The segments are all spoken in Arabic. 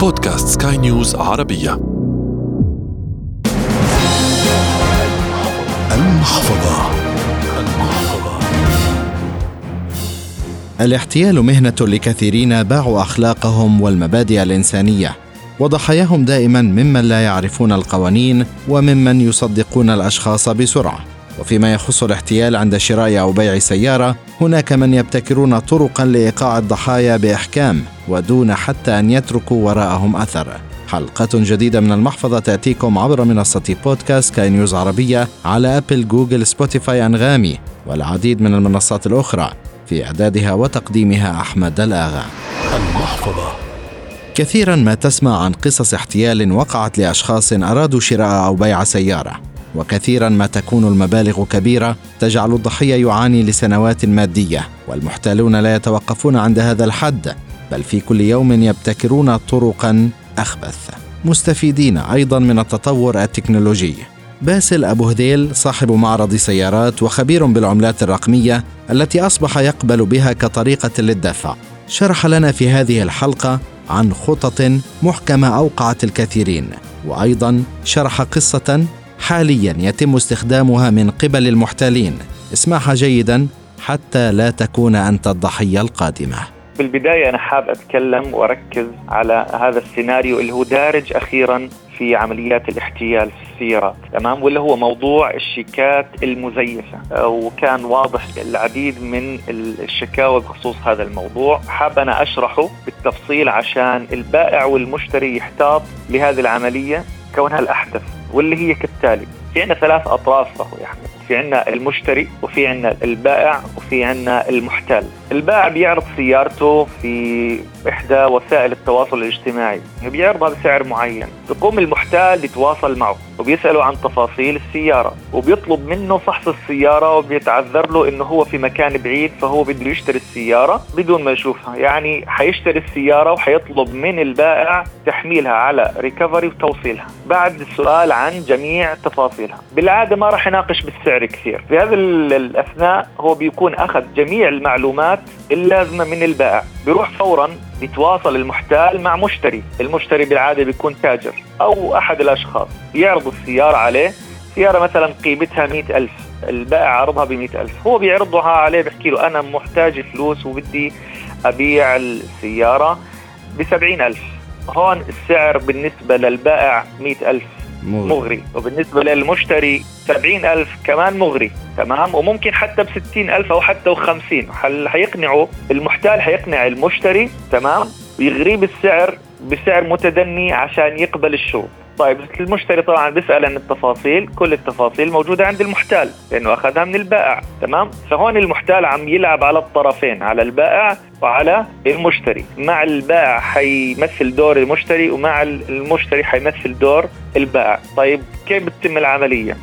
بودكاست سكاي نيوز عربية. المحفظة. الاحتيال مهنة لكثيرين باعوا أخلاقهم والمبادئ الإنسانية. وضحاياهم دائما ممن لا يعرفون القوانين وممن يصدقون الأشخاص بسرعة. وفيما يخص الاحتيال عند شراء أو بيع سيارة هناك من يبتكرون طرقا لإيقاع الضحايا بإحكام. ودون حتى أن يتركوا وراءهم أثر. حلقة جديدة من المحفظة تأتيكم عبر منصة بودكاست سكاي نيوز عربية على أبل جوجل سبوتيفاي أنغامي والعديد من المنصات الأخرى. في إعدادها وتقديمها أحمد الآغا. المحفظة. كثيرا ما تسمع عن قصص احتيال وقعت لأشخاص أرادوا شراء أو بيع سيارة. وكثيرا ما تكون المبالغ كبيرة تجعل الضحية يعاني لسنوات مادية والمحتالون لا يتوقفون عند هذا الحد. بل في كل يوم يبتكرون طرقا أخبث. مستفيدين أيضا من التطور التكنولوجي. باسل أبو هذيل صاحب معرض سيارات وخبير بالعملات الرقمية التي أصبح يقبل بها كطريقة للدفع. شرح لنا في هذه الحلقة عن خطط محكمة أوقعت الكثيرين وأيضا شرح قصة حاليا يتم استخدامها من قبل المحتالين. اسمعها جيدا حتى لا تكون أنت الضحية القادمة. بالبداية أنا حاب أتكلم وأركز على هذا السيناريو اللي هو دارج أخيرا في عمليات الاحتيال في السيارات تمام؟ واللي هو موضوع الشيكات المزيفة. وكان واضح العديد من الشكاوى بخصوص هذا الموضوع. حاب أنا أشرحه بالتفصيل عشان البائع والمشتري يحتاط لهذه العملية كونها الأحدث واللي هي كالتالي في عندنا ثلاث أخوي أحمد. في عندنا المشتري وفي عندنا البائع وفي عندنا المحتال. البائع بيعرض سيارته في إحدى وسائل التواصل الاجتماعي بيعرضها بسعر معين. بيقوم المحتال يتواصل معه وبيساله عن تفاصيل السيارة وبيطلب منه فحص السيارة وبيتعذر له إنه هو في مكان بعيد فهو بده يشتري السيارة بدون ما يشوفها. يعني حيشتري السيارة وحيطلب من البائع تحميلها على ريكفري وتوصيلها. بعد السؤال عن جميع تفاصيلها. بالعادة ما راح يناقش بالسعر كثير. في هذا الأثناء هو بيكون أخذ جميع المعلومات اللازمة من البائع. بيروح فورا بيتواصل المحتال مع مشتري. المشتري بالعادة بيكون تاجر أو أحد الأشخاص. يعرض السيارة عليه. سيارة مثلا قيمتها مئة ألف. البائع عرضها ب ألف. هو بيعرضها عليه بيحكي له أنا محتاج فلوس وبدي أبيع السيارة بسبعين ألف. هون السعر بالنسبة للبائع مئة ألف. مغري. وبالنسبة للمشتري سبعين ألف كمان مغري. تمام؟ وممكن حتى بستين ألف أو حتى وخمسين حيقنعوا المحتال؟ حيقنع المشتري. تمام؟ ويغريه بالسعر بسعر متدني عشان يقبل الشروط طيب المشتري طبعا بيسأل عن التفاصيل كل التفاصيل موجودة عند المحتال لأنه أخذها من البائع تمام؟ فهون المحتال عم يلعب على الطرفين على البائع وعلى المشتري. مع البائع حيمثل دور المشتري ومع المشتري حيمثل دور البائع. طيب كيف بتتم العملية؟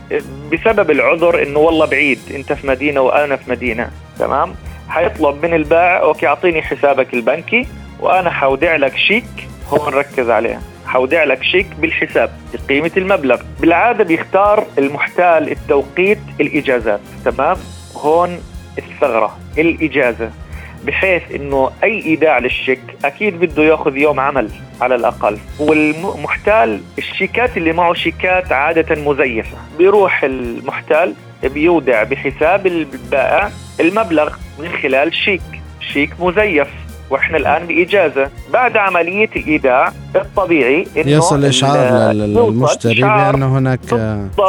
بسبب العذر إنه والله بعيد أنت في مدينة وأنا في مدينة تمام؟ حيطلب من البائع أوكي أعطيني حسابك البنكي وأنا حودع لك شيك هون ركز عليها. حودع لك شيك بالحساب بقيمة المبلغ. بالعادة بيختار المحتال التوقيت الإجازات تمام؟ هون الثغرة الإجازة. بحيث إنه أي إيداع للشيك أكيد بده يأخذ يوم عمل على الأقل. والمحتال الشيكات اللي معه شيكات عادة مزيفة. بيروح المحتال بيودع بحساب البائع المبلغ من خلال شيك. شيك مزيف. وإحنا الآن بإجازة. بعد عملية الإيداع الطبيعي إنه يصل إشعار للمشتري بأنه هناك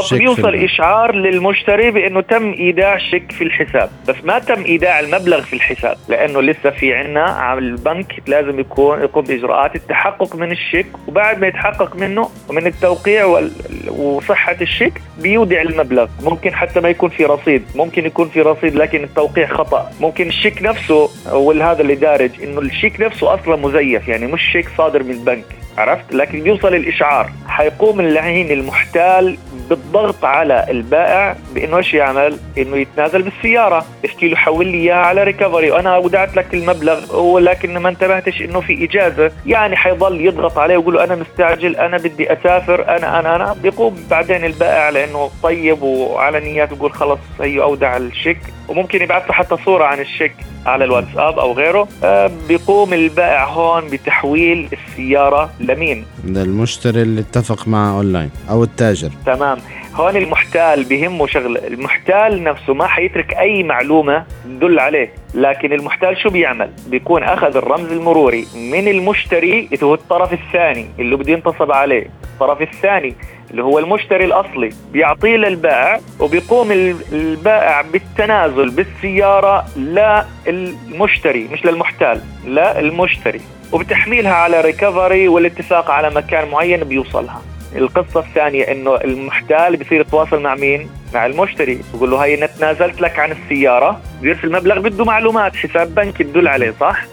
شيك يوصل إشعار للمشتري بأنه تم إيداع شيك في الحساب. بس ما تم إيداع المبلغ في الحساب لأنه لسه في عنا البنك لازم يكون يقوم بإجراءات التحقق من الشيك وبعد ما يتحقق منه ومن التوقيع وصحة الشيك بيودع المبلغ. ممكن حتى ما يكون في رصيد ممكن يكون في رصيد لكن التوقيع خطأ. ممكن الشيك نفسه والهذا اللي دارج إنه الشيك نفسه أصلا مزيف يعني مش شيك صادر من البنك. عرفت؟ لكن بيوصل الإشعار. حيقوم اللعين المحتال بالضغط على البائع بإنه إيش يعمل؟ إنه يتنازل بالسيارة، يحكي له حول لي إياها على recovery وأنا اودعت لك المبلغ ولكن ما انتبهتش إنه في إجازة، يعني حيضل يضغط عليه ويقول له أنا مستعجل أنا بدي أسافر أنا أنا أنا. بيقوم بعدين البائع لأنه طيب وعلى نيات بيقول خلص هي أودع الشيك. وممكن يبعث له حتى صورة عن الشيك على الواتساب أو غيره. آه، بيقوم البائع هون بتحويل السيارة لمين؟ للمشتري اللي اتفق معه أونلاين أو التاجر. تمام. هون المحتال بهمه شغله المحتال نفسه ما حيترك أي معلومة تدل عليه لكن المحتال شو بيعمل؟ بيكون أخذ الرمز المروري من المشتري اللي هو الطرف الثاني اللي بده ينتصب عليه. الطرف الثاني اللي هو المشتري الأصلي بيعطيه للبائع وبيقوم البائع بالتنازل بالسيارة للمشتري مش للمحتال لا المشتري وبتحميلها على recovery والاتفاق على مكان معين بيوصلها. القصة الثانية إنه المحتال بصير يتواصل مع مين؟ مع المشتري. بقول له هاي أنا تنازلت لك عن السيارة. بيرسل مبلغ بده معلومات. حساب بنكي تدل عليه صح؟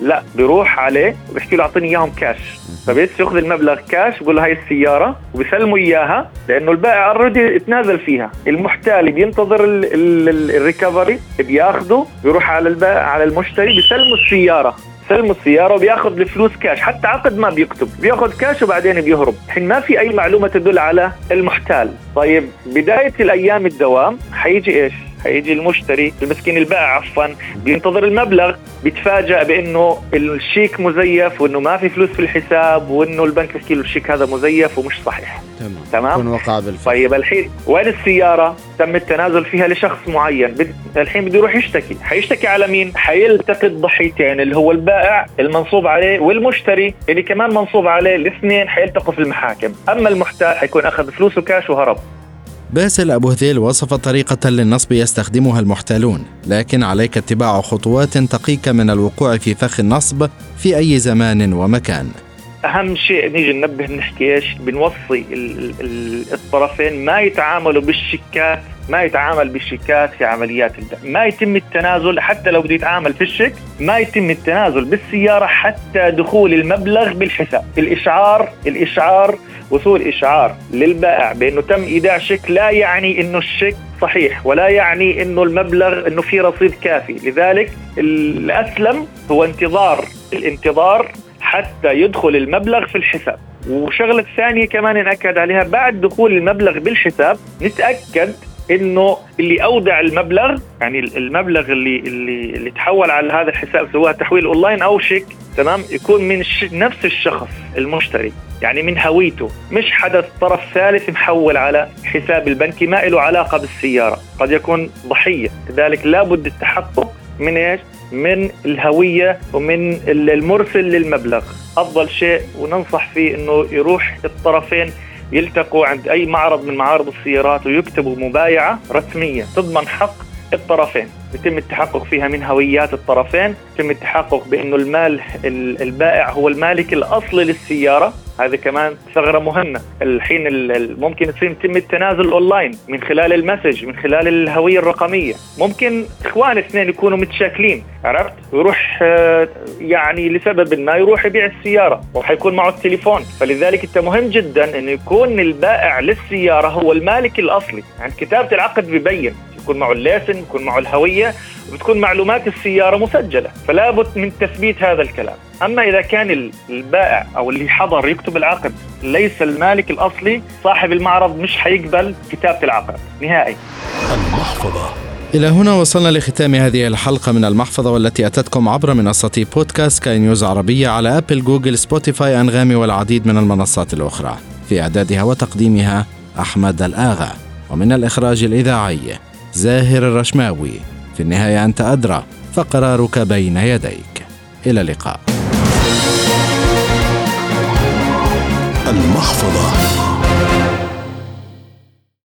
لا بيروح عليه وبيحكي له أعطيني إياهم كاش فبس يأخذ المبلغ كاش بقول له هاي السيارة وبيسلموا إياها لأنه البائع already تنازل فيها. المحتال بينتظر ال recovery بياخذه بيروح على البائع على المشتري بيسلموا السيارة. سلم السيارة وبياخذ الفلوس كاش حتى عقد ما بيكتب. بياخذ كاش وبعدين بيهرب. حين ما في أي معلومة تدل على المحتال. طيب بداية الأيام الدوام حيجي إيش؟ حيجي المشتري المسكين البائع عفوا بينتظر المبلغ بيتفاجأ بأنه الشيك مزيف وأنه ما في فلوس في الحساب وأنه البنك بيحكي له الشيك هذا مزيف ومش صحيح. تمام. تمام؟ وقع بالفعل. طيب الحين وين السيارة؟ تم التنازل فيها لشخص معين. بد... الحين بده يروح يشتكي. حيشتكي على مين؟ حيلتقي الضحيتين اللي هو البائع المنصوب عليه والمشتري اللي كمان منصوب عليه الاثنين حيلتقوا في المحاكم. أما المحتال حيكون أخذ فلوسه كاش وهرب. باسل أبو هذيل وصف طريقة للنصب يستخدمها المحتالون لكن عليك اتباع خطوات تقيك من الوقوع في فخ النصب في أي زمان ومكان. أهم شيء نيجي ننبه نحكي إيش؟ بنوصي الطرفين ما يتعاملوا بالشيكات ما يتعامل بالشيكات في عمليات البيع ما يتم التنازل حتى لو بده يتعامل في الشيك ما يتم التنازل بالسيارة حتى دخول المبلغ بالحساب. الإشعار الإشعار وصول إشعار للبائع بأنه تم إيداع شيك لا يعني أنه الشيك صحيح ولا يعني أنه المبلغ أنه في رصيد كافي. لذلك الأسلم هو انتظار الانتظار حتى يدخل المبلغ في الحساب. وشغلة ثانية كمان نأكد عليها بعد دخول المبلغ بالحساب نتأكد إنه اللي أودع المبلغ يعني المبلغ اللي اللي اللي تحول على هذا الحساب سواء تحويل أونلاين أو شيك تمام؟ يكون من نفس الشخص المشتري يعني من هويته. مش حدث طرف ثالث محول على حساب البنكي ما له علاقة بالسيارة. قد يكون ضحية. لذلك لابد التحقق من إيش؟ من الهوية ومن المرسل للمبلغ. أفضل شيء وننصح فيه إنه يروح الطرفين يلتقوا عند أي معرض من معارض السيارات ويكتبوا مبايعة رسمية تضمن حق الطرفين. يتم التحقق فيها من هويات الطرفين. يتم التحقق بأنه المال البائع هو المالك الأصلي للسيارة. هذه كمان ثغرة مهمة. الحين ممكن يصير يتم التنازل اونلاين من خلال ال message من خلال الهوية الرقمية. ممكن إخوان اثنين يكونوا متشاكلين عرفت؟ ويروح آه، يعني لسبب ما يروح يبيع السيارة وحيكون معه التليفون. فلذلك انت مهم جدا انه يكون البائع للسيارة هو المالك الأصلي. يعني كتابة العقد ببين يكون معه ال license يكون معه الهوية وبتكون معلومات السيارة مسجلة فلا بد من تثبيت هذا الكلام. أما إذا كان البائع أو اللي حضر يكتب العقد ليس المالك الأصلي صاحب المعرض مش حيقبل كتابة العقد نهائي. المحفظة. إلى هنا وصلنا لختام هذه الحلقة من المحفظة والتي أتتكم عبر منصة بودكاست سكاي نيوز عربية على أبل جوجل سبوتيفاي أنغامي والعديد من المنصات الأخرى. في إعدادها وتقديمها أحمد الآغا ومن الإخراج الإذاعي زاهر الرشماوي. في النهاية أنت أدرى فقرارك بين يديك. إلى اللقاء. المحفظة.